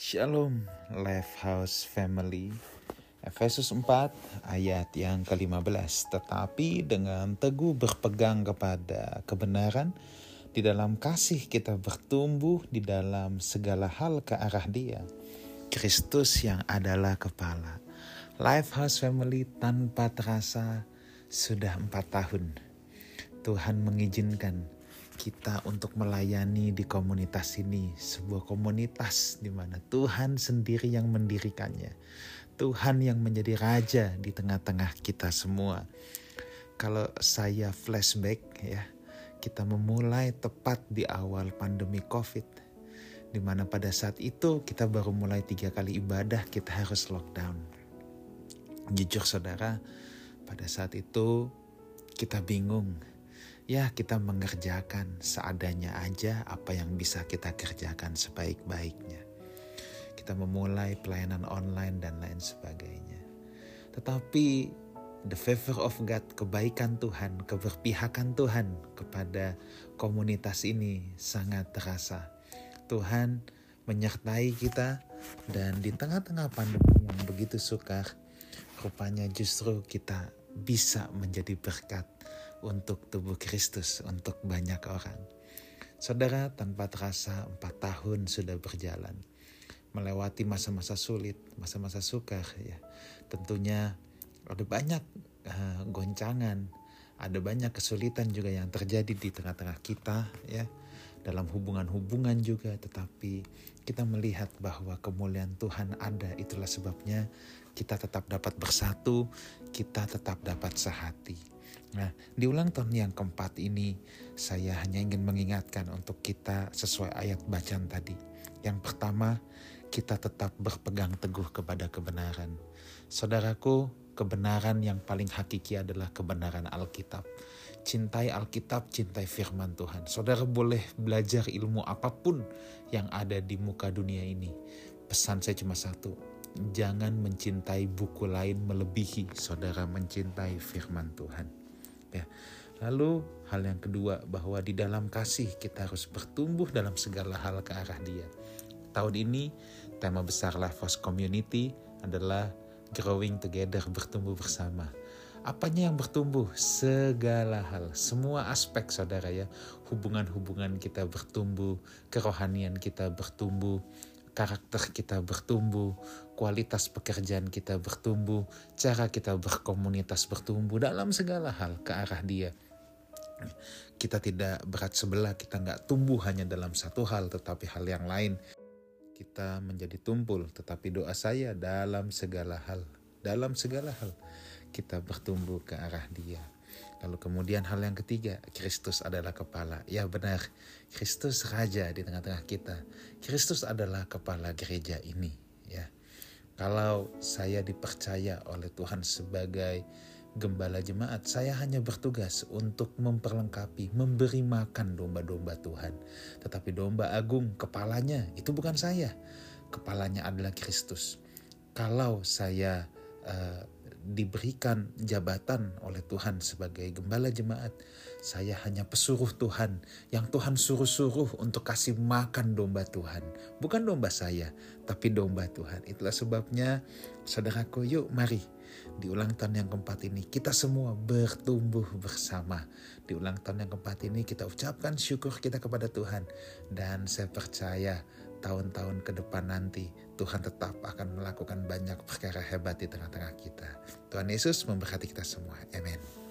Shalom Life House Family. Efesus 4 ayat yang ke-15 Tetapi dengan teguh berpegang kepada kebenaran Di dalam kasih kita bertumbuh di dalam segala hal ke arah dia. Kristus yang adalah kepala. Life House Family tanpa terasa sudah empat tahun. Tuhan mengizinkan kita untuk melayani di komunitas ini, sebuah komunitas di mana Tuhan sendiri yang mendirikannya. Tuhan yang menjadi raja di tengah-tengah kita semua. Kalau saya flashback ya, kita memulai tepat di awal pandemi Covid. Di mana pada saat itu kita baru mulai tiga kali ibadah, kita harus lockdown. Jujur saudara, pada saat itu kita bingung ya kita mengerjakan seadanya aja apa yang bisa kita kerjakan sebaik-baiknya. Kita memulai pelayanan online dan lain sebagainya. Tetapi the favor of God, kebaikan Tuhan, keberpihakan Tuhan kepada komunitas ini sangat terasa. Tuhan menyertai kita dan di tengah-tengah pandemi yang begitu sukar, rupanya justru kita bisa menjadi berkat untuk tubuh Kristus, untuk banyak orang. Saudara, tanpa terasa empat tahun sudah berjalan. Melewati masa-masa sulit, masa-masa sukar ya. Tentunya ada banyak uh, goncangan, ada banyak kesulitan juga yang terjadi di tengah-tengah kita ya. Dalam hubungan-hubungan juga, tetapi kita melihat bahwa kemuliaan Tuhan ada. Itulah sebabnya kita tetap dapat bersatu, kita tetap dapat sehati. Nah, di ulang tahun yang keempat ini, saya hanya ingin mengingatkan untuk kita sesuai ayat bacaan tadi. Yang pertama, kita tetap berpegang teguh kepada kebenaran. Saudaraku, kebenaran yang paling hakiki adalah kebenaran Alkitab. Cintai Alkitab, cintai firman Tuhan. Saudara boleh belajar ilmu apa pun yang ada di muka dunia ini. Pesan saya cuma satu, jangan mencintai buku lain melebihi saudara mencintai firman Tuhan ya. Lalu hal yang kedua bahwa di dalam kasih kita harus bertumbuh dalam segala hal ke arah Dia. Tahun ini tema besar Life Force Community adalah growing together, bertumbuh bersama. Apanya yang bertumbuh? Segala hal, semua aspek saudara ya. Hubungan-hubungan kita bertumbuh, kerohanian kita bertumbuh, karakter kita bertumbuh, kualitas pekerjaan kita bertumbuh, cara kita berkomunitas bertumbuh dalam segala hal ke arah dia. Kita tidak berat sebelah, kita nggak tumbuh hanya dalam satu hal, tetapi hal yang lain. Kita menjadi tumpul, tetapi doa saya dalam segala hal, dalam segala hal kita bertumbuh ke arah dia. Lalu kemudian hal yang ketiga, Kristus adalah kepala. Ya benar, Kristus raja di tengah-tengah kita. Kristus adalah kepala gereja ini, ya. Kalau saya dipercaya oleh Tuhan sebagai gembala jemaat, saya hanya bertugas untuk memperlengkapi, memberi makan domba-domba Tuhan. Tetapi domba agung, kepalanya itu bukan saya. Kepalanya adalah Kristus. Kalau saya uh, diberikan jabatan oleh Tuhan sebagai gembala jemaat, saya hanya pesuruh Tuhan yang Tuhan suruh-suruh untuk kasih makan domba Tuhan. Bukan domba saya, tapi domba Tuhan. Itulah sebabnya saudaraku yuk mari di ulang tahun yang keempat ini kita semua bertumbuh bersama. Di ulang tahun yang keempat ini kita ucapkan syukur kita kepada Tuhan. Dan saya percaya tahun-tahun ke depan nanti Tuhan tetap akan melakukan banyak perkara hebat di tengah-tengah kita. Tuhan Yesus memberkati kita semua. Amin.